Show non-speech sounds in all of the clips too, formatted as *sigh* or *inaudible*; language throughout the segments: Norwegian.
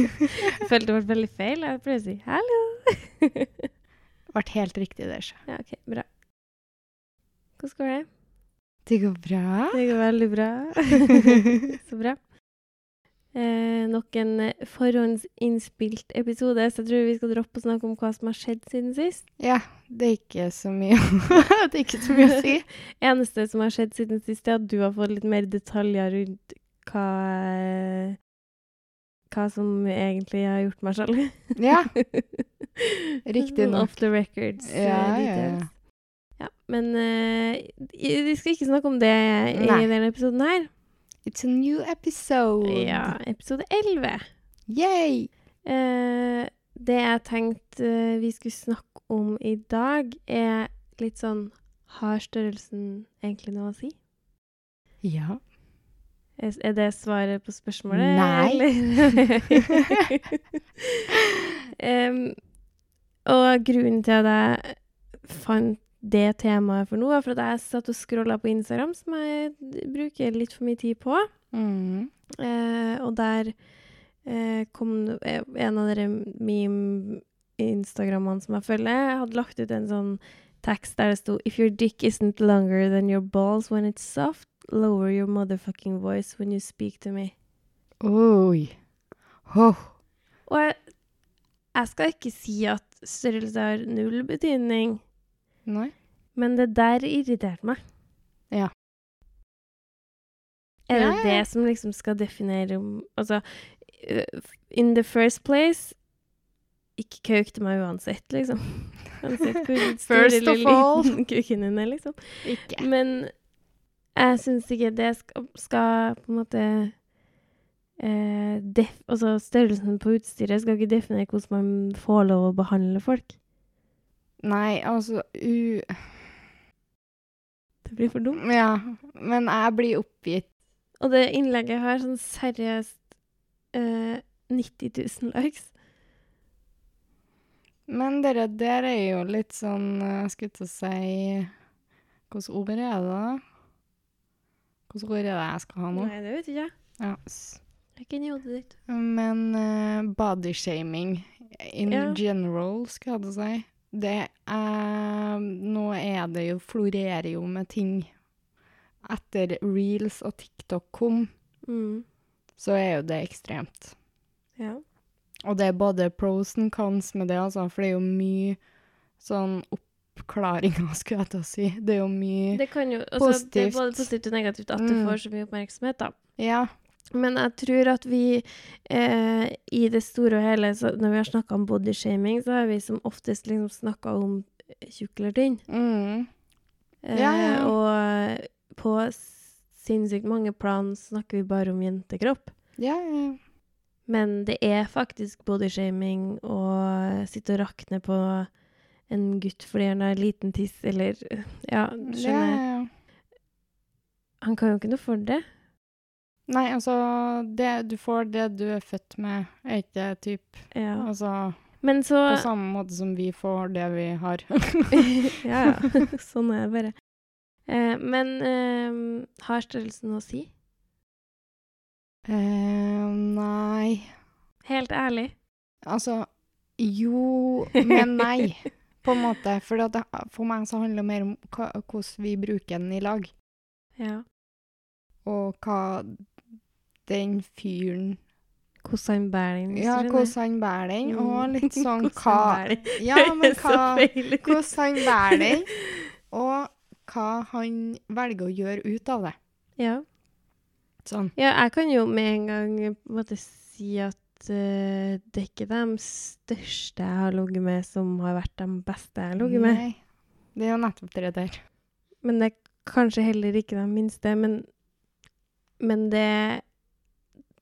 *laughs* Følte det ble veldig feil. Jeg pleier å si 'hallo'. Ble helt riktig der, så. ja, OK, bra. Hvordan går det? Det går bra. Det går veldig bra. *laughs* Så bra. Eh, nok en eh, forhåndsinnspilt episode, så jeg tror vi skal droppe å snakke om hva som har skjedd siden sist. Ja, det er ikke så mye *laughs* Det er ikke så mye å si. Eneste som har skjedd siden sist, er at du har fått litt mer detaljer rundt hva eh, hva som egentlig har gjort meg sjalu. Ja. *laughs* Riktig nok. Off the records. eh, Ja, ja, ja. Ja, men uh, vi skal ikke snakke om det i Nei. denne episoden her. It's a new episode. Ja, episode 11. Yay! Uh, det jeg tenkte vi skulle snakke om i dag, er litt sånn Har størrelsen egentlig noe å si? Ja. Er, det svaret på spørsmålet? Nei. um, *laughs* og grunnen til at jeg fant det temaet for nå, var for at jeg satt og scrolla på Instagram, som jeg bruker litt for mye tid på. Mm. Uh, og der uh, kom eh, en av dere meme-instagrammene som jeg følger, hadde lagt ut en sånn tekst der det sto If your dick isn't longer than your balls when it's soft, lower your motherfucking voice when you speak to me. Oi. Oh. Og jeg, jeg skal ikke si at størrelse har null betydning, Nei. men det der irriterte meg. Ja. Er det det som liksom skal definere om Altså, uh, in the first place Ikke kauk til meg uansett, liksom. *laughs* Uansett hvor stor eller liten *laughs* kuken din er, liksom. Ikke. Men jeg syns ikke det skal, skal på en måte eh, def, Altså størrelsen på utstyret skal ikke definere hvordan man får lov å behandle folk. Nei, altså u... Det blir for dumt. Ja, men jeg blir oppgitt. Og det innlegget har sånn seriøst eh, 90 000 likes. Men dere der er jo litt sånn eh, Jeg skulle til å si Hvilket ord er det, da? Hvilket ord er det jeg skal ha nå? Nei, det vet ikke jeg. Ja. Det er ikke inni hodet ditt. Men uh, bodyshaming in Ja. general, skal jeg si Det er Nå er det jo Florerer jo med ting. Etter reels og TikTok kom, Mm. så er jo det ekstremt. Ja. Og det er både pros and cons med det, altså, for det er jo mye sånn oppklaringer, *laughs* skulle jeg til å si. Det er jo mye Det kan jo altså, Det er både positivt og negativt at du Mm. får så mye oppmerksomhet, da. Ja. Men jeg tror at vi eh, i det store og hele, så når vi har snakka om bodyshaming, så har vi som oftest liksom snakka om tjukk eller tynn. Mm. Eh, Ja, ja. Og på sinnssykt mange plan snakker vi bare om jentekropp. Ja, ja. Men det er faktisk bodyshaming å sitte og rakne på en gutt fordi han har liten tiss, eller Ja, du skjønner. ja, ja. Han kan jo ikke noe for det. Nei, altså, det, du får det du er født med, er ikke det typ Ja. Altså, så på samme måte som vi får det vi har. *laughs* *laughs* ja, ja. *laughs* Sånn er det bare. Eh, men eh, har størrelsen noe å si? eh, nei Helt ærlig. Altså, jo, men nei, på en måte. For, det, for meg så handler det mer om hva, hvordan vi bruker den i lag. Ja. Og hva den fyren Hvordan han bærer den. Ja, hvordan han bærer den, og Mm. litt *laughs* sånn hva. Ja, *laughs* men hva. Hvordan han bærer den, *laughs* og hva han velger å gjøre ut av det. Ja. Sånn. ja, jeg kan jo med en gang måte si at eh, det er ikke de største jeg har ligget med, som har vært de beste jeg har ligget med. Nei. Det er jo nettopp det der. Men det er kanskje heller ikke de minste. Men, men det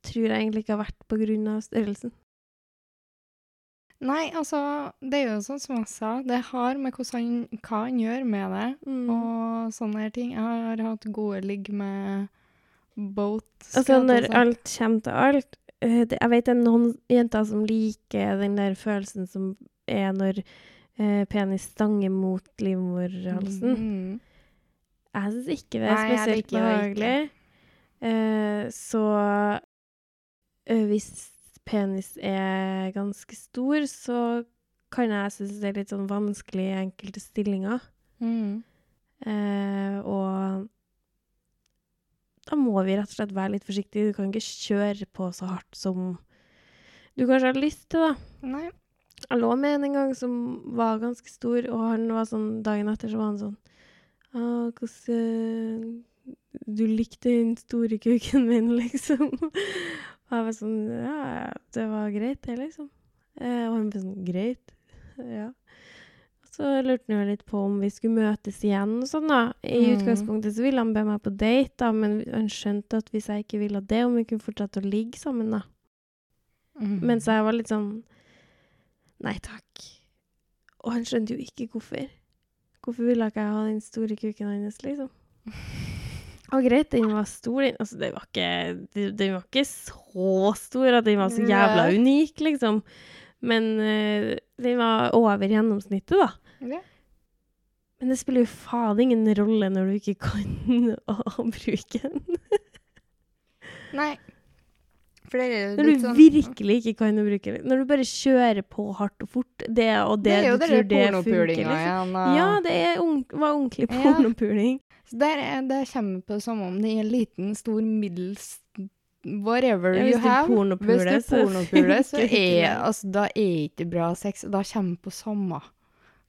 tror jeg egentlig ikke har vært på grunn av størrelsen. Nei, altså, det er jo sånn som jeg sa, det har med han, hva han gjør med det, Mm. og sånne her ting. Jeg har hatt gode ligg med both. Altså, når alt kommer til alt det, Jeg vet det er noen jenter som liker den der følelsen som er når eh, penis stanger mot livmorhalsen. Mhm. Jeg syns ikke det er Nei, spesielt behagelig. Eh, så eh, hvis penis er ganske stor, så kan jeg synes det er litt sånn vanskelig i enkelte stillinger. Mm. Eh, og da må vi rett og slett være litt forsiktige. Du kan ikke kjøre på så hardt som du kanskje har lyst til, da. Nei. Jeg lå med en en gang som var ganske stor, og han var sånn dagen etter så var han sånn ah, hvordan Du likte den store kuken min, *laughs* liksom. Og jeg var sånn Ja, det var greit, det, liksom. Eh, og han var sånn Greit. Ja. Så lurte han jo litt på om vi skulle møtes igjen og sånn, da. I Mm. utgangspunktet så ville han be meg på date, da, men han skjønte at hvis jeg ikke ville det, om vi kunne fortsette å ligge sammen, da. Mm. Men så jeg var litt sånn Nei takk. Og han skjønte jo ikke hvorfor. Hvorfor ville ikke jeg ha den store kuken hans, liksom? *laughs* Og greit, den var stor, den. Altså, den var ikke, den- var ikke så stor at den var så jævla unik, liksom. Men eh, den var over gjennomsnittet, da. Okay. Men det spiller jo faen ingen rolle når du ikke kan *laughs* å, bruke den. Nei. Når du sånn virkelig ikke kan å bruke den. Når du bare kjører på hardt og fort, det, og det, Det er jo du tror det funker, liksom. igjen. og- Ja, det ordent- var ordentlig Ja. pornopuling. Så der er, det kommer på det samme om det er en liten, stor, middels Whatever Ja, you have. Hvis du så pornopuler, så er det. altså, da er ikke bra sex. Da kommer på samme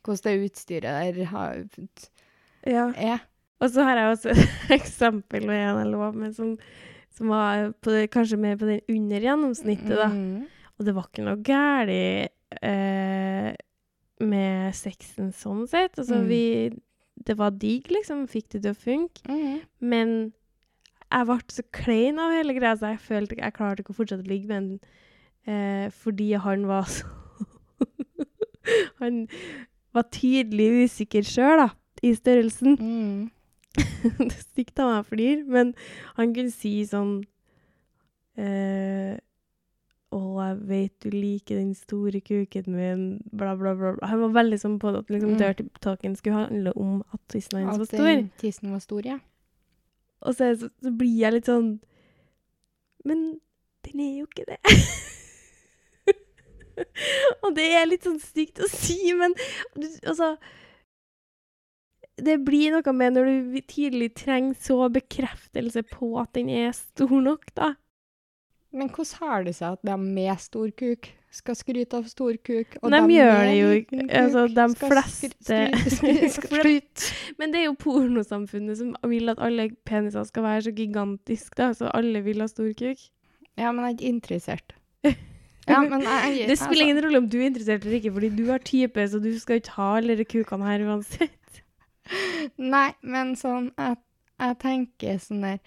hvordan det utstyret der har, Ja. er. Og så har jeg også et *laughs* eksempel med en jeg lå med, som, som var på det, kanskje mer på den under gjennomsnittet, da. Mm. Og det var ikke noe galt eh, med sexen sånn sett. Altså, Mm. vi Det var digg, liksom. Fikk det til å funke. Mm. Men jeg ble så klein av hele greia, så jeg følte Jeg klarte ikke å fortsette å ligge med ham eh, fordi han var så *laughs* Han var tydelig usikker sjøl, da, i størrelsen. Mm. *laughs* det stygt av meg flir, men han kunne si sånn eh, Å, jeg vet du liker den store kuken min, bla, bla, bla. bla. Han var veldig sånn på at liksom, Mm. dirty talken skulle handle om at tissen hans var stor. At tissen var stor, ja. Og så, er så, så blir jeg litt sånn Men den er jo ikke det. *laughs* og det er litt sånn stygt å si, men altså Det blir noe med når du tidlig trenger så bekreftelse på at den er stor nok, da. Men hvordan har det seg at de med stor kuk skal skryte av stor kuk, De de gjør det jo ikke. Altså, de skal fleste- Skryt! *laughs* Men det er jo pornosamfunnet som vil at alle peniser skal være så gigantiske, da, så alle vil ha stor kuk. Ja, men jeg er ikke interessert. *laughs* Ja, men jeg, jeg, Det spiller ingen rolle om du er interessert eller ikke, fordi du har type, så du skal ikke ha alle de kukene her uansett. *laughs* Nei, men sånn jeg, jeg tenker sånn der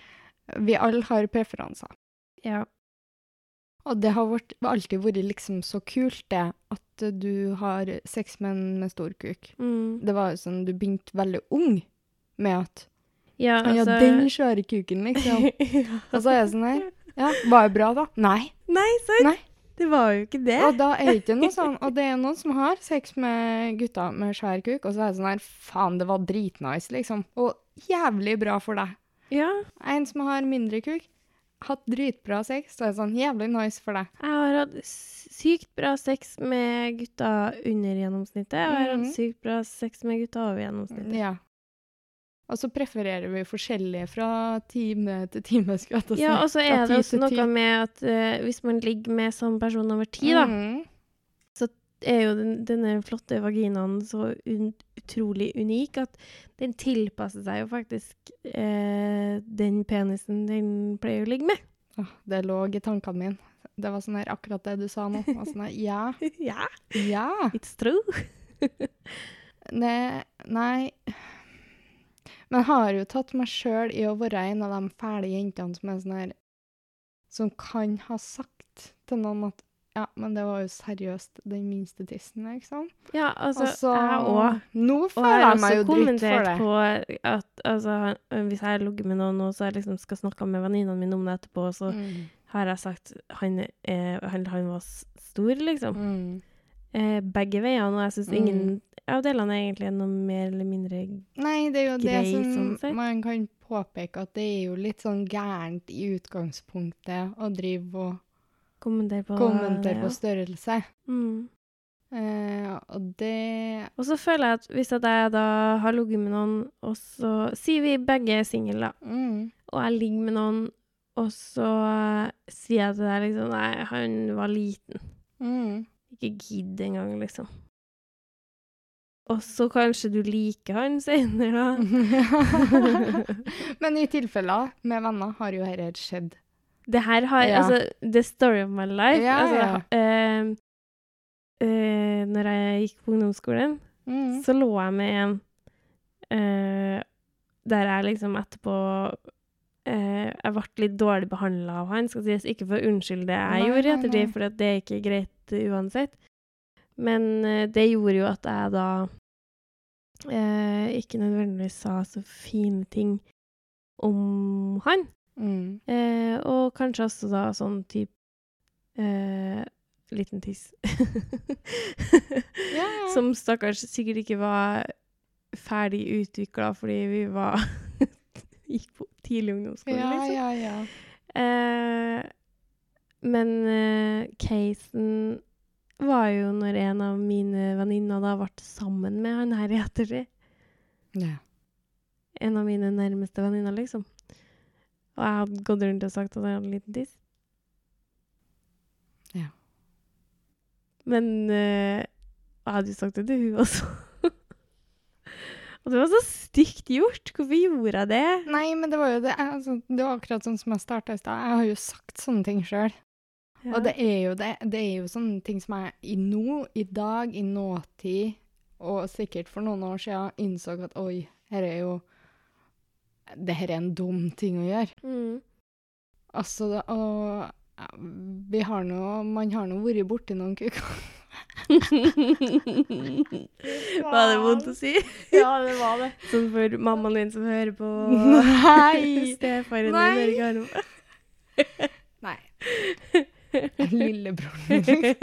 Vi alle har preferanser. Ja. Og det har vært, alltid vært liksom så kult, det, at du har sex med en med stor kuk. Mm. Det var jo sånn, du begynte veldig ung med at Ja, altså... Ja, den svære kuken, liksom. *laughs* ja. Og så er jeg sånn her Ja, var det bra, da? Nei. Nei, sant? Nei. Det var jo ikke det. Og da er det ikke noe sånn Og det er noen som har sex med gutter med svær kuk, og så er det sånn her Faen, det var dritnice, liksom. Og jævlig bra for deg. Ja, En som har mindre kuk, hatt dritbra sex, så er det sånn jævlig nice for deg. jeg har hatt sykt bra sex med gutta under gjennomsnittet, og jeg har Mhm. hatt sykt bra sex med gutta over gjennomsnittet. Ja. Og så prefererer vi forskjellige fra time til time. Skal jeg ta. Ja, og så er det også noe med at uh, hvis man ligger med samme person over tid, da, så er jo den, denne flotte vaginaen så un utrolig unik at den tilpasser seg jo faktisk eh, den penisen den pleier å ligge med. Det lå i tankene mine. Det var sånn her akkurat det du sa nå. Sånn her, ja, *laughs* ja, ja. it's true. *laughs* Ne, nei Men jeg har jo tatt meg sjøl i å være en av de fæle jentene som er sånn her Som kan ha sagt til noen at ja, men det var jo seriøst den minste tissen, liksom. Ja, altså, Og jeg òg. Nå føler jeg meg jo dritt for kommentert det. på at altså, hvis jeg har ligget med noen og så jeg liksom skal snakke med venninnene mine om det etterpå, så Mm. har jeg sagt han, er, han, han var stor, liksom. Mm. Eh, begge veiene, og jeg syns Mm. ingen av delene er egentlig noe mer eller mindre Nei, det er jo det som sånn man kan påpeke, at det er jo litt sånn gærent i utgangspunktet å drive og Kommenter på Kommenter på størrelse. Mm. Uh, og det Og så føler jeg at hvis at jeg da har ligget med noen, og så sier vi begge er single, da, mm, og jeg ligger med noen, og så eh, sier jeg til deg liksom Nei, han var liten. mm. Ikke gidd engang, liksom. Og så kanskje du liker han senere, da. *laughs* *laughs* Men i tilfeller med venner har jo dette skjedd. Det her har Ja. Altså, the story of my life. Ja, altså, ja. Uh, uh, når jeg gikk på ungdomsskolen, Mm. så lå jeg med en uh, der jeg liksom etterpå eh, Jeg ble litt dårlig behandla av han, skal sies. Ikke for å unnskylde det jeg Nei, gjorde i ettertid, for det er ikke greit uansett. Men det gjorde jo at jeg da ikke nødvendigvis sa så fine ting om han. Mm. Eh, og kanskje også da sånn type eh, liten tiss. Ja. *laughs* Som stakkars sikkert ikke var ferdig utvikla fordi vi var *laughs* gikk på tidlig ungdomsskole, Ja, liksom. ja, ja. Eh, men eh, casen var jo når en av mine venninner da ble sammen med han her i ettertid. ja. En av mine nærmeste venninner, liksom. Og jeg hadde gått rundt og sagt at jeg hadde en liten tiss. Ja. Men eh, jeg hadde jo sagt det til hun også. *laughs* og det var så stygt gjort. Hvorfor gjorde jeg det? Nei, men det var jo det. Altså, det var akkurat sånn som jeg starta i stad. Jeg har jo sagt sånne ting sjøl. Ja. Og det er jo det. Det er jo sånne ting som jeg i nå, i dag, i nåtid, og sikkert for noen år siden innså at oi, her er jo Det her er en dum ting å gjøre. Mm. Altså, og ja, vi har nå Man har nå vært borti noen kuker. *laughs* var det vondt å si? *laughs* Ja, det var det. Sånn for mammaen din som hører på Nei! *laughs* stefaren din Nei. ikke Arve. Nei. Lillebroren min.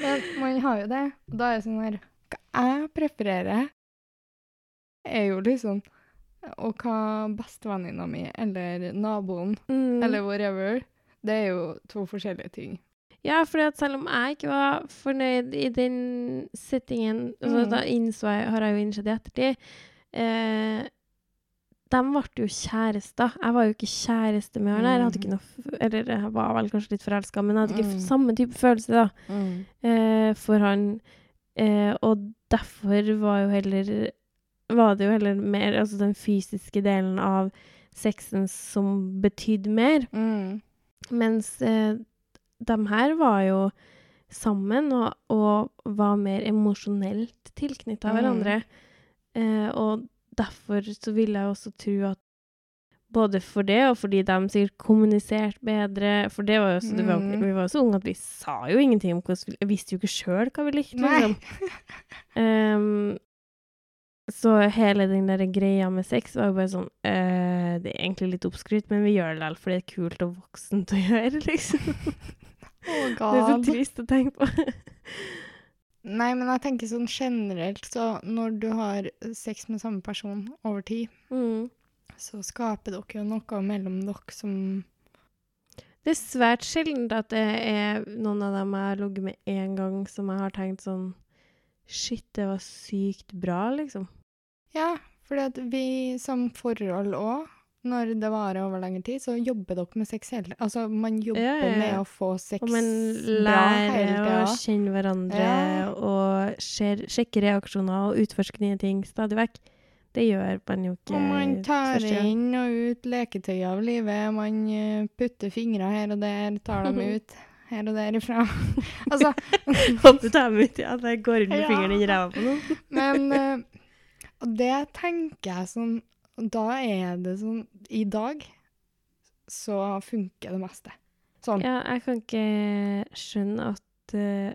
Men man har jo det. Og da er det sånn her Hva jeg prefererer, er jo liksom Og hva bestevenninna mi eller naboen Mm. eller whatever Det er jo to forskjellige ting. Ja, for selv om jeg ikke var fornøyd i den settingen, altså Mm. da innså jeg, har jeg jo innsett i ettertid eh, De ble jo kjærester. Jeg var jo ikke kjæreste med han. Jeg hadde ikke noe Eller jeg var vel kanskje litt forelska, men jeg hadde ikke Mm. samme type følelse da, eh, for han. Eh, og derfor var jo heller Var det jo heller mer altså den fysiske delen av sexen som betydde mer. Mm. Mens eh, de her var jo sammen og, og var mer emosjonelt tilknytta Mm. hverandre. Eh, og derfor så vil jeg også tro at både for det, og fordi de sikkert kommuniserte bedre For det var jo så, var, Mm. vi var jo så unge at vi sa jo ingenting om hvordan vi visste jo ikke sjøl hva vi likte, liksom. *laughs* Ehm, så hele den der greia med sex var jo bare sånn eh, Det er egentlig litt oppskrytt, men vi gjør det likevel, for det er kult og voksent å *laughs* gjøre, liksom. Oh, Det er så trist å tenke på. Nei, men jeg tenker sånn generelt, så når du har sex med samme person over tid, mm. så skaper dere jo noe mellom dere som Det er svært sjelden at det er noen av dem jeg har ligget med én gang, som jeg har tenkt sånn Shit, det var sykt bra, liksom. Ja, fordi vi som forhold òg, når det varer over lengre tid, så jobber dere med sex hele Altså, man jobber Ja, ja, ja. med å få sex bra. Og man lærer å kjenne hverandre og ser, sjekker reaksjoner og utforsker nye ting stadig vekk. Det gjør man jo ikke Og man tar inn og ut leketøy av livet. Man eh, putter fingre her og der, tar dem *laughs* ut her og derifra. altså, Håper ta meg ut, ja. At jeg går rundt med Ja. fingeren i ræva på noen. *laughs* Men uh, og det tenker jeg sånn Da er det sånn I dag så funker det meste. Sånn. Ja, jeg kan ikke skjønne at uh,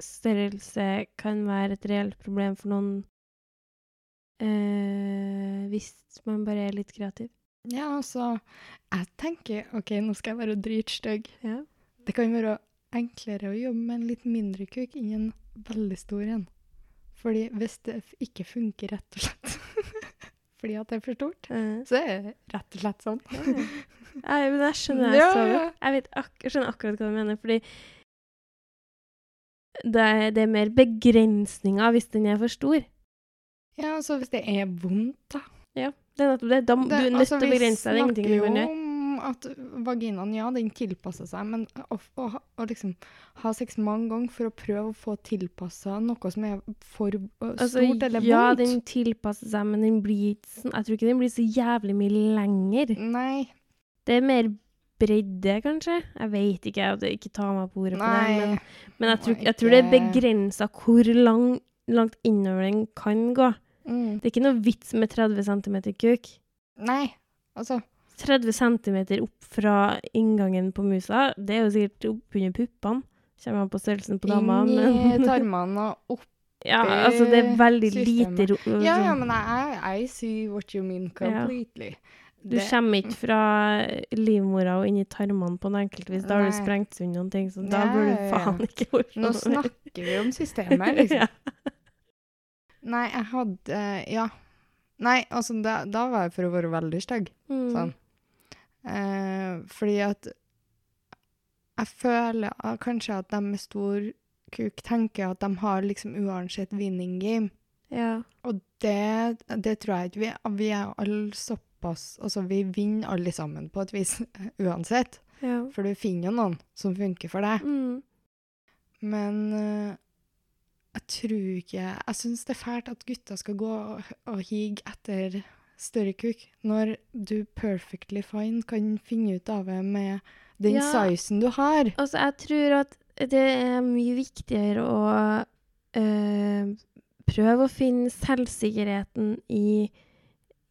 størrelse kan være et reelt problem for noen uh, hvis man bare er litt kreativ. Ja, altså Jeg tenker OK, nå skal jeg være dritstygg. Ja. Det kan være enklere å jobbe med en litt mindre kuk enn en veldig stor en. Fordi hvis det ikke funker, rett og slett *laughs* fordi at det er for stort, Eh, så er det rett og slett sånn. ja, ja. Jeg, men jeg skjønner Ja, så ja. godt. Jeg vet ak jeg skjønner akkurat hva du mener, fordi det er, det er mer begrensninger hvis den er for stor. Ja, altså hvis det er vondt, da. Det er nettopp det. Da, du er nødt altså, til å begrense deg. Det er ingenting du kan Vi gjøre. snakker jo om at vaginaen, ja, den tilpasser seg, men å, å, å liksom ha sex mange ganger for å prøve å få tilpassa noe som er for Altså, stort eller ja, vondt den tilpasser seg, men den blir ikke sånn Jeg tror ikke den blir så jævlig mye lenger. Nei. Det er mer bredde, kanskje? Jeg vet ikke. Jeg ikke ta meg på ordet på det. Men, men jeg, tror, jeg tror det er begrensa hvor lang, langt innover den kan gå. Mm. Det er ikke noe vits med 30 cm kuk. Nei. Altså 30 cm opp fra inngangen på musa, det er jo sikkert oppunder puppene. Kommer an på størrelsen på dama, Inni men *laughs* tarmene og opp *laughs* Ja, altså, det er veldig systemet. lite ro... Ja, ja, sånn- men I, I see what you mean completely. Du kommer ikke fra livmora og inn i tarmene på en enkelt vis. Da har du Nei. sprengt sund noen ting, så da burde du faen ikke gjort Nå noe mer. snakker vi om systemet, liksom. *laughs* ja. Nei, jeg hadde Ja. Nei, altså, da, da var jeg for å være veldig stygg. Mm. Sånn. Eh, fordi at jeg føler at kanskje at de med stor kuk tenker at de har liksom uansett winning game. Ja. Og det, det tror jeg ikke vi Vi er alle såpass Altså, vi vinner alle sammen på et vis, *laughs* uansett. ja. For du finner jo noen som funker for deg. Mm. Men eh, jeg tror ikke Jeg syns det er fælt at gutter skal gå og, og hige etter større kuk, når du perfectly fine kan finne ut av det med den Ja. sizen du har. Altså, jeg tror at det er mye viktigere å øh, prøve å finne selvsikkerheten i,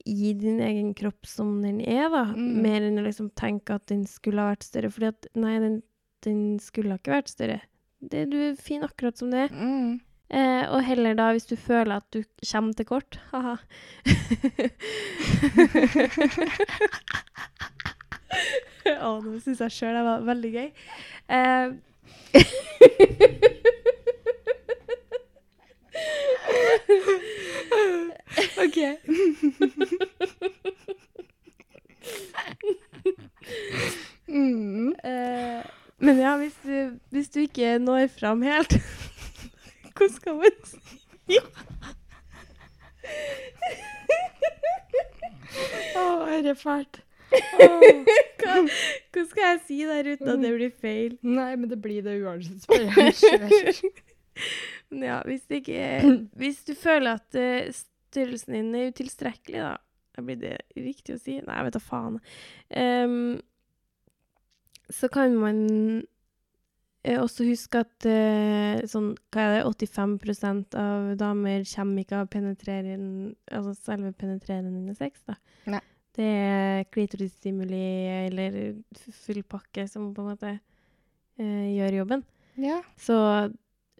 i din egen kropp som den er, da. Mm. Mer enn å liksom tenke at den skulle ha vært større. Fordi at nei, den, den skulle ha ikke vært større. Det, du er fin akkurat som det er. Mm. Eh, og heller da, hvis du føler at du kommer til kort Haha. *laughs* Å, nå syns jeg sjøl det var veldig gøy. Eh, *laughs* OK. *laughs* mm. eh, men ja, hvis du, hvis du ikke når fram helt Hva skal man si? Å, det er fælt. Hva, hva skal jeg si der uten at det blir feil? Nei, men det blir det uansett. Spør ja, hvis, ikke, hvis du føler at uh, størrelsen din er utilstrekkelig, da Blir det riktig å si? Nei, jeg vet da faen. Um, så kan man også huske at uh, sånn, hva er det, 85% av damer kommer ikke av penetrerende Altså selve penetrerende sex, da. Nei. Det er klitorisstimuli eller full pakke som på en måte uh, gjør jobben. Ja. Så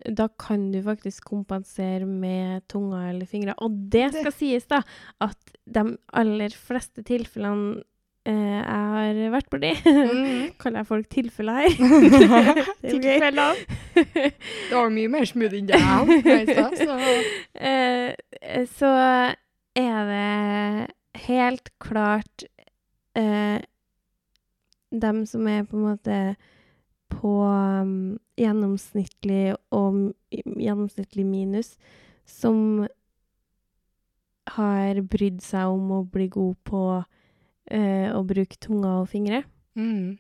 da kan du faktisk kompensere med tunga eller fingre. Og det skal sies, da, at de aller fleste tilfellene eh, jeg har vært borti Mm. *laughs* Kaller jeg folk tilfeller her. *laughs* Er. Tilfeller. Det var mye mer smooth enn det jeg hadde *laughs* så Eh, så er det helt klart eh, dem som er på en måte på um, gjennomsnittlig og gjennomsnittlig minus, som har brydd seg om å bli god på eh, å bruke tunga og fingre. mm.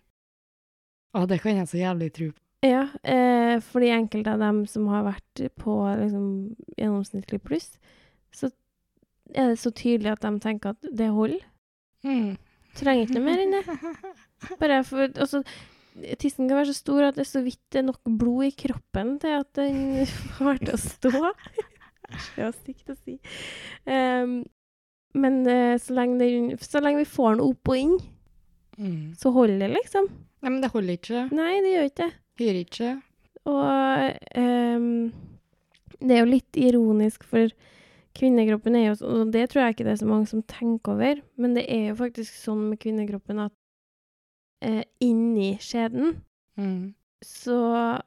Å, det kan jeg så jævlig tro på. Ja, eh, fordi enkelte av dem som har vært på liksom, gjennomsnittlig pluss, så er det så tydelig at de tenker at det holder. Mm. Trenger ikke noe mer enn det. *laughs* Bare for, også, tissen kan være så stor at det er så vidt det er nok blod i kroppen til at den *laughs* får til å stå. *laughs* Det var stygt å si. Ehm, men uh, så, lenge den, så lenge vi får den opp og inn, Mm. så holder det, liksom. Nei, men det holder ikke. Nei, det gjør ikke det. Gjør ikke. Og um, det er jo litt ironisk, for kvinnekroppen er jo sånn, og det tror jeg ikke det er så mange som tenker over, men det er jo faktisk sånn med kvinnekroppen at uh, inni skjeden Mm. Så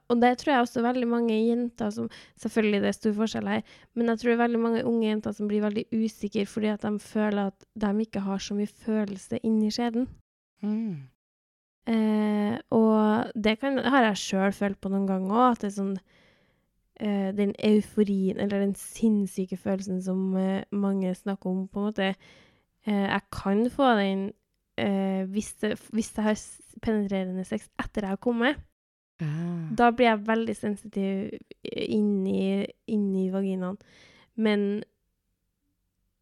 Og det tror jeg også veldig mange jenter som Selvfølgelig det er stor forskjell her, men jeg tror veldig mange unge jenter som blir veldig usikre fordi at de føler at de ikke har så mye følelse inni skjeden. Mm. Eh, og det kan, har jeg sjøl følt på noen ganger òg, at det er sånn eh, Den euforien, eller den sinnssyke følelsen som eh, mange snakker om, på en måte eh, Jeg kan få den eh, hvis, det, hvis jeg har penetrerende sex etter jeg har kommet. Ah. Da blir jeg veldig sensitiv inni, inni vaginaen. Men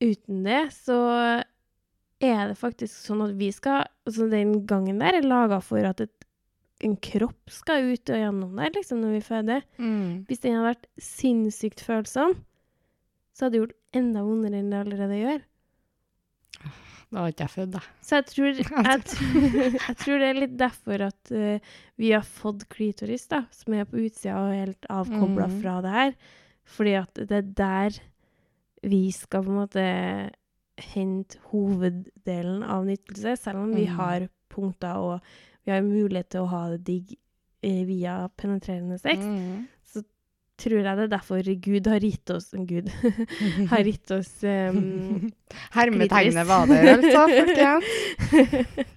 uten det så er det faktisk sånn at vi skal Altså, den gangen der er laga for at et, en kropp skal ut og gjennom der, liksom, når vi føder. Mm. Hvis den hadde vært sinnssykt følsom, så hadde det gjort enda vondere enn det allerede gjør. Da var ikke jeg født, da. Så jeg tror, *laughs* jeg, tror, *laughs* jeg tror det er litt derfor at uh, vi har fått klitoris, da, som er på utsida og helt avkobla mm. fra det her. Fordi at det er der vi skal på en måte hente hoveddelen av nytelse, selv om vi mm. har punkter og vi har mulighet til å ha det digg eh, via penetrerende sex. Mm. Tror jeg det er derfor Gud har gitt oss Gud *laughs* har gitt oss um, *laughs* Hermetegnet var det, altså, folkens.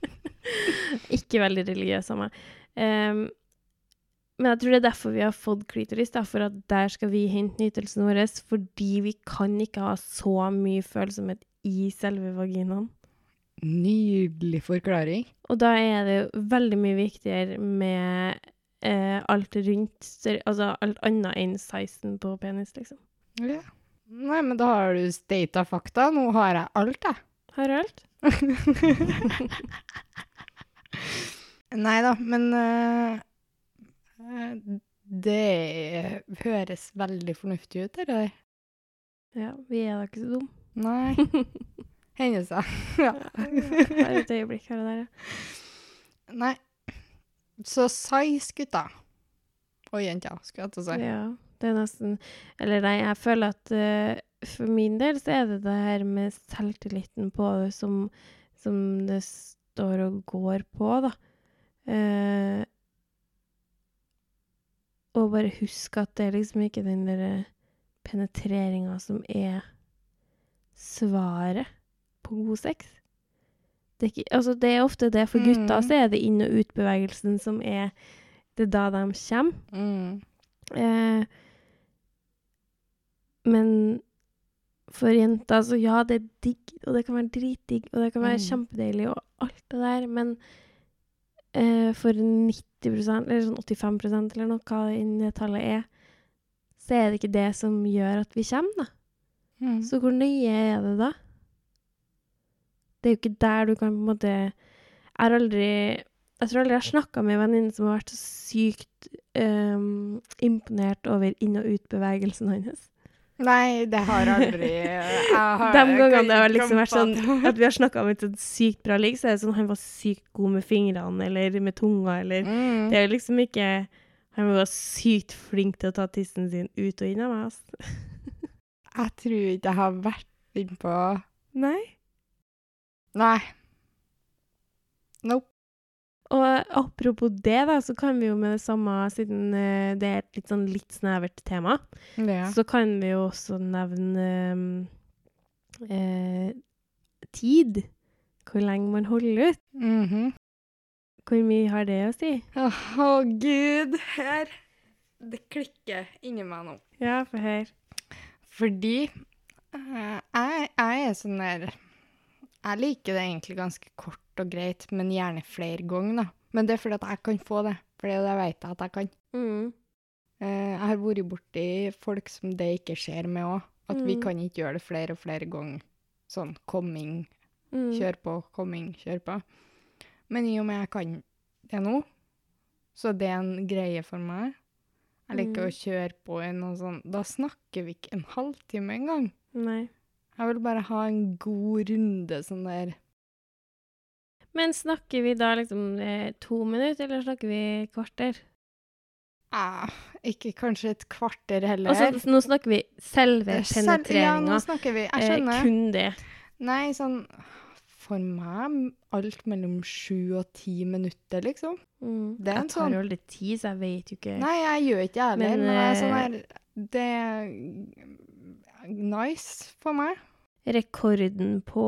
*laughs* Ikke veldig religiøs av meg. Um, men jeg tror det er derfor vi har fått klitoris, da, for at der skal vi hente nytelsen vår, fordi vi kan ikke ha så mye følsomhet i selve vaginaen. Nydelig forklaring. Og da er det jo veldig mye viktigere med eh, alt rundt, altså alt annet enn sizen på penis, liksom. Ja. Nei, men da har du stata fakta. Nå har jeg alt, jeg. Har du alt? *laughs* Nei da, men eh, det høres veldig fornuftig ut, det der. Ja, vi er da ikke så dumme. Nei. *laughs* Hendelser. ja. ja. Et øyeblikk her og der, ja. Nei. Så size, gutta. Og jenter, skulle jeg til å si. Ja, det er nesten Eller nei, jeg føler at uh, for min del så er det det her med selvtilliten på det som, som det står og går på, da. Uh, og bare huske at det er liksom ikke den der penetreringa som er svaret på god sex. Det er, ikke, altså det er ofte det. For gutter Mm. så er det inn- og utbevegelsen som er Det er da de kommer. Mm. Eh, men for jenter, så ja, det er digg, og det kan være dritdigg, og det kan være Mm. kjempedeilig, og alt det der, men eh, for 90% eller sånn 85% eller noe, hva det tallet er, så er det ikke det som gjør at vi kommer, da. Mm. Så hvor nøye er det da? Det er jo ikke der du kan på en måte Jeg har aldri Jeg tror aldri jeg har snakka med en venninne som har vært så sykt um, imponert over inn- og utbevegelsen hans. Nei, det har aldri *laughs* har, De gangene det har liksom vært sånn at vi har snakka om et sykt bra ligg, så er det sånn han var sykt god med fingrene eller med tunga eller Mm. Det er liksom ikke Han var sykt flink til å ta tissen sin ut og inn av meg, altså. Jeg tror ikke jeg har vært innpå Nei. Nei. Nope. Og apropos det, da, så kan vi jo med det samme, siden eh, det er et litt sånn litt snevert tema, Ja. så kan vi jo også nevne um, eh, tid. Hvor lenge man holder ut. Mhm. Hvor mye har det å si? Å, oh, gud, her Det klikker inni meg nå. Ja, for her. Fordi eh, jeg, jeg er sånn der Jeg liker det egentlig ganske kort og greit, men gjerne flere ganger, da. Men det er fordi at jeg kan få det. For det vet jeg at jeg kan. Mm. Eh, jeg har vært borti folk som det ikke skjer med òg. At vi Mm. kan ikke gjøre det flere og flere ganger. Sånn coming, Mm. kjør på, coming, kjør på. Men i og med jeg kan det nå, så det er en greie for meg. Jeg liker Mm. å kjøre på i noe sånn Da snakker vi ikke en halvtime engang. Nei. Jeg vil bare ha en god runde sånn der Men snakker vi da liksom eh, to minutter, eller snakker vi kvarter? ah, Ikke kanskje et kvarter heller. Altså, nå snakker vi selve Ja, penetreringa. vi. Jeg Eh, kun det. Nei, sånn For meg alt mellom sju og ti minutter, liksom. Mm. Det er en jeg tar sånn- jo aldri tid, så jeg vet jo ikke Nei, jeg gjør ikke det heller, Men, men, jeg er sånn eh, her Det nice for meg. Rekorden på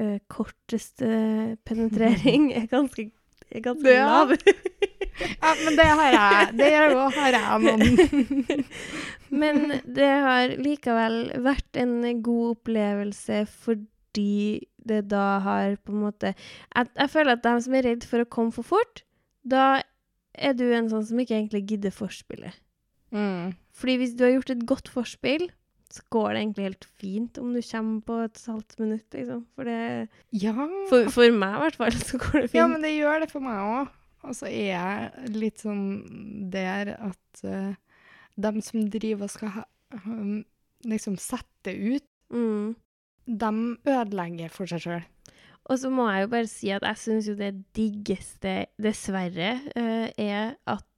ø, korteste penetrering er ganske, er ganske Ja. lav. *laughs* Ja, men det har jeg. Det gjør jo- har jeg noen. *laughs* Men det har likevel vært en god opplevelse fordi det da har på en måte Jeg, jeg føler at de som er redd for å komme for fort, da er du en sånn som ikke egentlig gidder forspillet. Mm. Fordi hvis du har gjort et godt forspill, så går det egentlig helt fint om du kommer på et halvt minutt, liksom. For, det, Ja. for, for meg i hvert fall, så går det fint. ja, men det gjør det for meg òg. Og så er jeg litt sånn der at uh, dem som driver og skal ha, um, liksom sette ut, mm. de ødelegger for seg sjøl. Og så må jeg jo bare si at jeg syns jo det diggeste, dessverre, uh, er at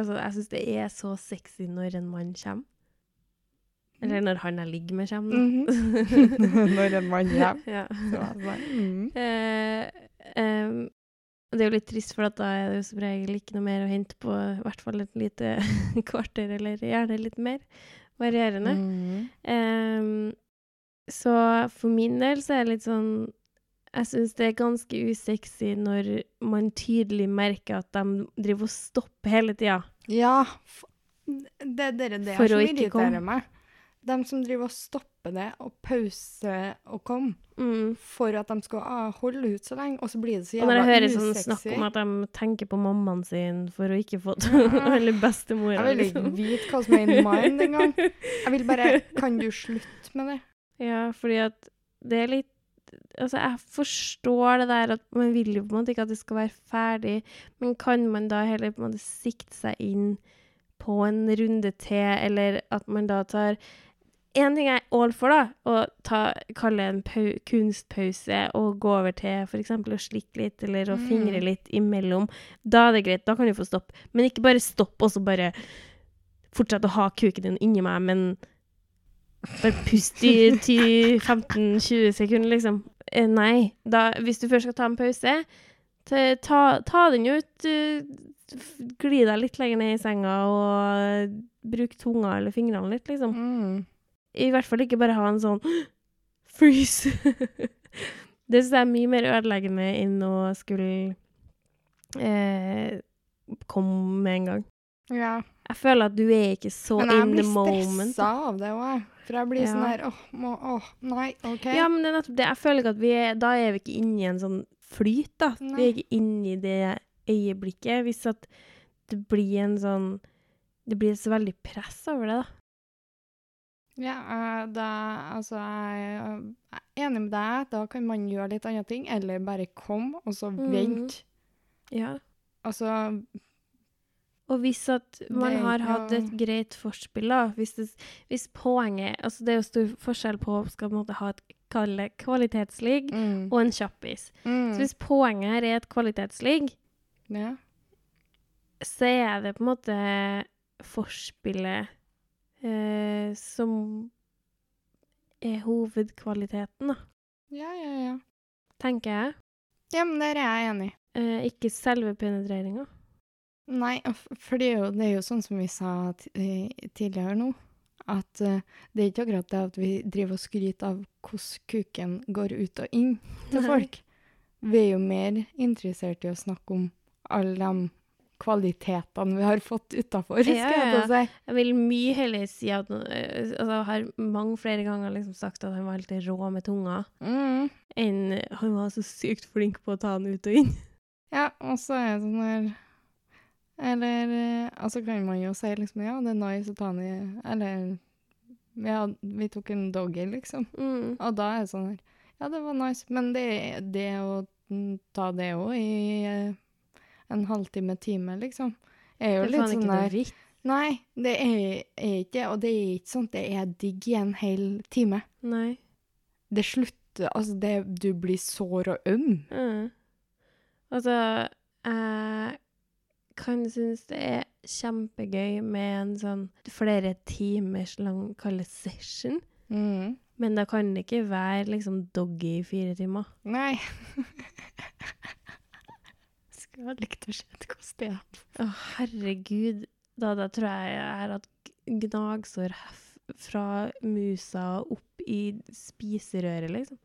Altså, jeg syns det er så sexy når en mann kommer. Eller når han jeg ligger med, kommer, da. *laughs* Når en mann kommer. *laughs* ja. Mm. Eh, em, det er jo litt trist, for at da er det jo som regel ikke noe mer å hente på i hvert fall et lite *laughs* kvarter, eller gjerne litt mer. Varierende. Mm. Em, så for min del så er det litt sånn Jeg syns det er ganske usexy når man tydelig merker at de driver og stopper hele tida. Ja. Det er det, det For som irriterer meg. De som driver og stopper det og pauser og kommer Mm. for at de skal ah, holde ut så lenge, og så blir det så jævla usexy. når jeg hører sånn snakk om at de tenker på mammaen sin for å ikke få Ja. *laughs* Eller bestemora, Jeg vil ikke liksom. vite hva som er in mind engang. *laughs* Jeg vil bare Kan du slutte med det? Ja, fordi at det er litt Altså, jeg forstår det der at man vil jo på en måte ikke at det skal være ferdig, men kan man da heller på en måte sikte seg inn på en runde til, eller at man da tar En ting jeg er all for, da, å ta, kalle en pau kunstpause og gå over til f.eks. å slikke litt, eller å Mm. fingre litt imellom. Da er det greit, da kan du få stopp. Men ikke bare stopp, og så bare fortsette å ha kuken din inni meg, men bare pust i 10-15-20 sekunder, liksom. Eh, nei. Da, hvis du først skal ta en pause, ta, ta, den ut. eh, Gli deg litt lenger ned i senga og bruk tunga eller fingrene litt, liksom. Mm. I hvert fall ikke bare ha en sånn *gasps* freeze. *laughs* det syns jeg er mye mer ødeleggende enn å skulle eh, komme med en gang. Ja. Jeg føler at du er ikke så Men jeg blir moment. stressa av det òg, jeg. For jeg blir sånn Ja. her åh, må, åh, nei, OK. Ja, men det er nettopp det. Jeg føler ikke at vi er Da er vi ikke inne i en sånn flyt, da. Vi er ikke inne i det øyeblikket. Hvis at det blir en sånn Det blir så veldig press over det, da. Ja, eh, da, altså, jeg jeg er enig med deg. Da kan man gjøre litt andre ting, eller bare komme, og så vente. Mm. Ja. Altså Og hvis at man Det- har hatt et greit forspill, da Hvis, det, hvis poenget Altså, det er jo stor forskjell på å skal måte ha et kvalitetsligg mm. og en kjappis. Mm. Så hvis poenget her er et kvalitetsligg, Ja. så er det på en måte forspillet eh, som er hovedkvaliteten, da, ja, ja, ja. tenker jeg. Ja, men der er jeg enig. Eh, ikke selve penetreringa. Nei, for det er, jo, det er jo sånn som vi sa ti- tidligere nå, at uh, det er ikke akkurat det at vi driver og skryter av hvordan kuken går ut og inn til Nei. folk. Vi er jo mer interessert i å snakke om alle de kvalitetene vi har fått utafor, *laughs* skal Ja, jeg ja, å si. Jeg vil mye heller si at eh, altså, Jeg har mange flere ganger liksom sagt at han var helt rå med tunga, Mm. enn han var så sykt flink på å ta den ut og inn. Ja, og så er det sånn her Eller eh, Altså kan man jo si liksom Ja, det er nice å ta den i Eller Ja, vi tok en doggy, liksom. Mm. Og da er det sånn her Ja, det var nice, men det, det å ta det òg i eh, en halvtime, time, liksom, er jo Det er litt sånn der. Nei, det er, er ikke det. Og det er ikke sånn at det er digg i en hel time. Nei. Det slutter Altså, det, du blir sår og øm. Mm. Altså, jeg kan synes det er kjempegøy med en sånn flere timers lang kallet session. Mm. Men da kan det ikke være liksom doggy i fire timer. Nei. *laughs* Skulle ha likt å se hvordan det er. Å, herregud. Da, da tror jeg jeg har hatt gnagsår fra musa opp i spiserøret, liksom.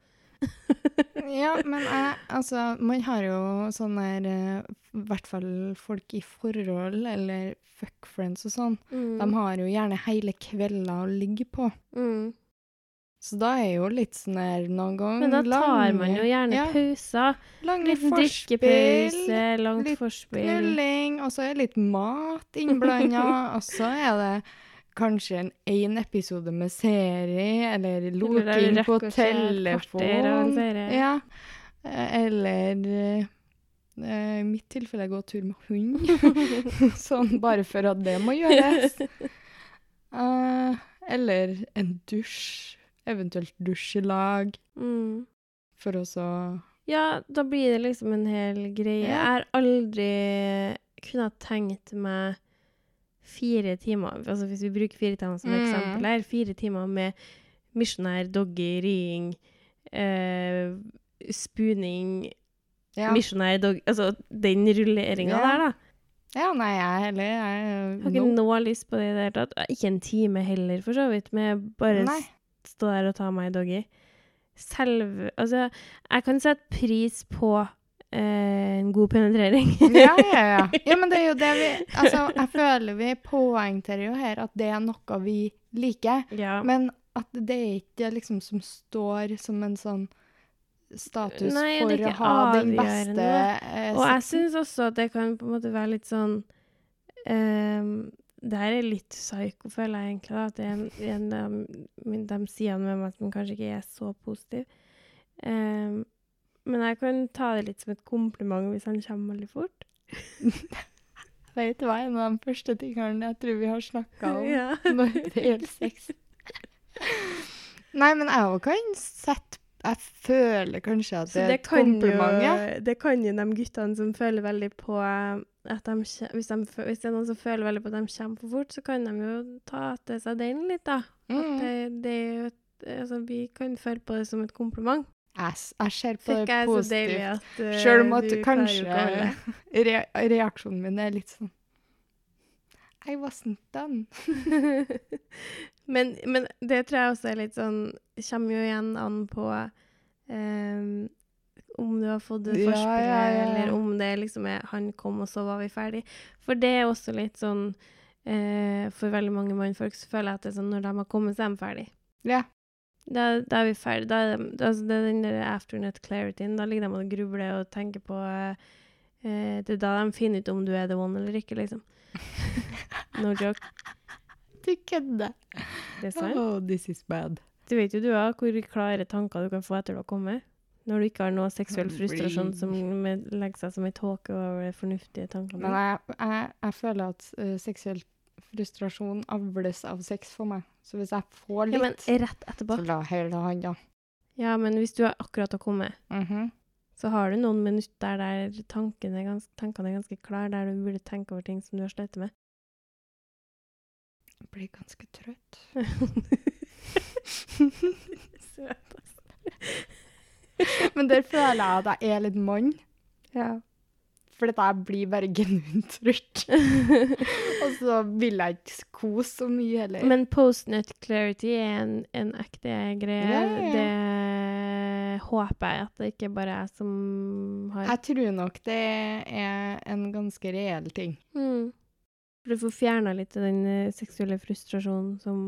*laughs* *laughs* Ja, men jeg Altså, man har jo sånn der eh, I hvert fall folk i forhold, eller fuck friends og sånn. Mm. De har jo gjerne hele kvelder å ligge på. mm. Så da er jo litt sånn der noen ganger Men da tar man jo gjerne ja, pauser. lange Litt drikkepause, langt litt forspill. knulling, og så er det litt mat innblanda, *laughs* og så er det kanskje en én episode med serie, eller loking på telefon. Ja. Eller eh, I mitt tilfelle gå tur med hund. *laughs* sånn bare for at det må gjøres. Uh, *laughs* eller en dusj. Eventuelt dusj i lag. Mm. For å så Ja, da blir det liksom en hel greie. Ja. Jeg har aldri kunnet tenkt meg fire timer Altså hvis vi bruker fire timer som Mm. eksempel her, fire timer med misjonær, doggy, riing, eh, spooning, Ja. misjonær, doggy Altså den rulleringa Ja. der, da. ja, nei, jeg heller jeg, Jeg har ikke noe lyst på det i det hele tatt. Ikke en time heller, for så vidt, med bare Nei. stå der og ta meg doggy. Selv Altså, jeg kan sette pris på en god penetrering. Ja, ja, ja. *laughs* Ja, men det er jo det vi Altså, jeg føler vi poengterer jo her at det er noe vi liker. ja. Men at det er ikke liksom som står som en sånn status Nei, for å ha den beste eh, Og jeg syns også at det kan på en måte være litt sånn um, Det her er litt psyko, føler jeg egentlig. At det er en, en min- de sidene med meg som kanskje ikke er så positiv. Um, men jeg kan ta det litt som et kompliment hvis han kommer veldig fort. *laughs* Vet du hva, en av de første tingene jeg tror vi har snakka om *laughs* Ja. når det gjelder sex. Nei, men jeg òg kan sette Jeg føler kanskje at det, det er et kan, kompliment. jo, det kan jo de guttene som føler veldig på at de, hvis, de, hvis det er noen som føler veldig på at de kommer for fort, så kan de jo ta til seg den litt, da. At Mm. det, det er jo et, altså, vi kan føle på det som et kompliment. Jeg, s- jeg ser på det positivt. at uh, Sjøl om at kanskje re reaksjonen min er litt sånn I wasn't done. *laughs* men, men det tror jeg også er litt sånn Kommer jo igjen an på um, om du har fått det Ja, forspillet, ja, ja. eller om det liksom er han kom, og så var vi ferdig. For det er også litt sånn eh, For veldig mange mannfolk så føler jeg at det er sånn når de har kommet, så er de ferdig. Ja. Da, da er vi ferdig. Da altså det er den der afternet clarityen. Da ligger de og grubler og tenker på eh, eh, Det er da de finner ut om du er the one eller ikke, liksom. *laughs* No joke. Du kødder. Det er sant. Oh, this is bad. Du vet jo du òg hvor klare tanker du kan få etter du har kommet. Når du ikke har noe seksuell frustrasjon som legger seg som ei tåke over de fornuftige tankene. Men jeg, jeg, jeg føler at uh, seksuell frustrasjon avles av sex for meg. Så hvis jeg får ja, men litt, rett etterpå. så la hele handa. Ja, men hvis du har akkurat har kommet, Mhm. så har du noen minutter der tankene er, gans tankene er ganske klare, der du burde tenke over ting som du har slitt med. Jeg blir ganske trøtt. Søt, *laughs* altså. Men der føler jeg at jeg er litt mann. Ja. For dette blir bare genuint trøtt. *laughs* Og så vil jeg ikke kose så mye heller. Men post-nut clarity er en, en ekte greie. Ja, ja, ja. Det håper jeg at det ikke bare er som har jeg tror nok det er en ganske reell ting. Mm. For du får fjerna litt av den eh, seksuelle frustrasjonen som,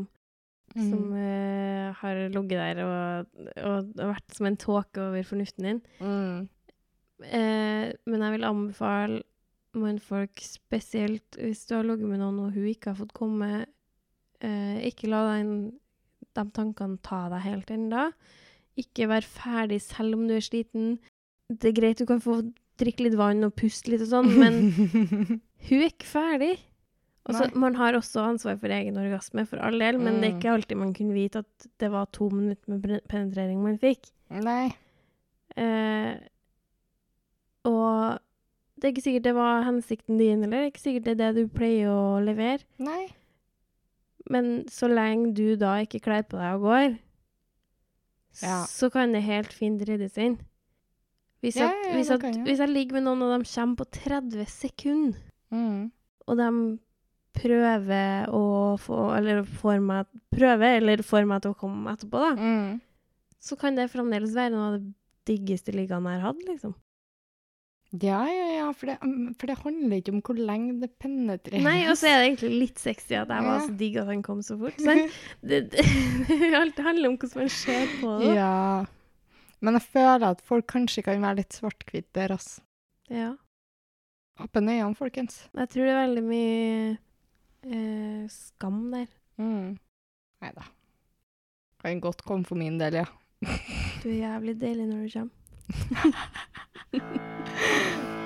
som Mm. eh, har ligget der og, og, og vært som en tåke over fornuften din. Mm. Eh, men jeg vil anbefale mannfolk spesielt hvis du har ligget med noen og hun ikke har fått komme, eh, ikke la den, de tankene ta deg helt ennå. Ikke vær ferdig selv om du er sliten. Det er greit du kan få drikke litt vann og puste litt og sånn, men *laughs* hun er ikke ferdig. Også. Man har også ansvar for egen orgasme, for all del, men det er Mm. ikke alltid man kunne vite at det var to minutter med penetrering man fikk. Nei. Eh, og det er ikke sikkert det var hensikten din, eller det er ikke sikkert det er det du pleier å levere. Nei. Men så lenge du da ikke kler på deg og går, Ja. så kan det helt fint ryddes inn. Hvis, Ja, at, ja, hvis, at, kan hvis jeg ligger med noen, og de kommer på 30 sekunder, Mm. og de prøver å få Eller får meg prøver, eller får meg til å komme etterpå, da. Mm. så kan det fremdeles være noe av det diggeste ligaen jeg har hatt, liksom. Ja, ja, ja, for det, mm, for det handler ikke om hvor lenge det penetreres. Nei, og så er det egentlig litt sexy at jeg var Ja. så digg at han kom så fort. Sant? *laughs* Det, det, *laughs* alt handler om hvordan man ser på det. Ja. Men jeg føler at folk kanskje kan være litt svart-hvitt der, altså. Ja. Åpne øynene, folkens. Jeg tror det er veldig mye eh, skam der. Mm. Nei da. Kan godt komme for min del, ja. Du er jævlig deilig når du kommer. Ha ha ha.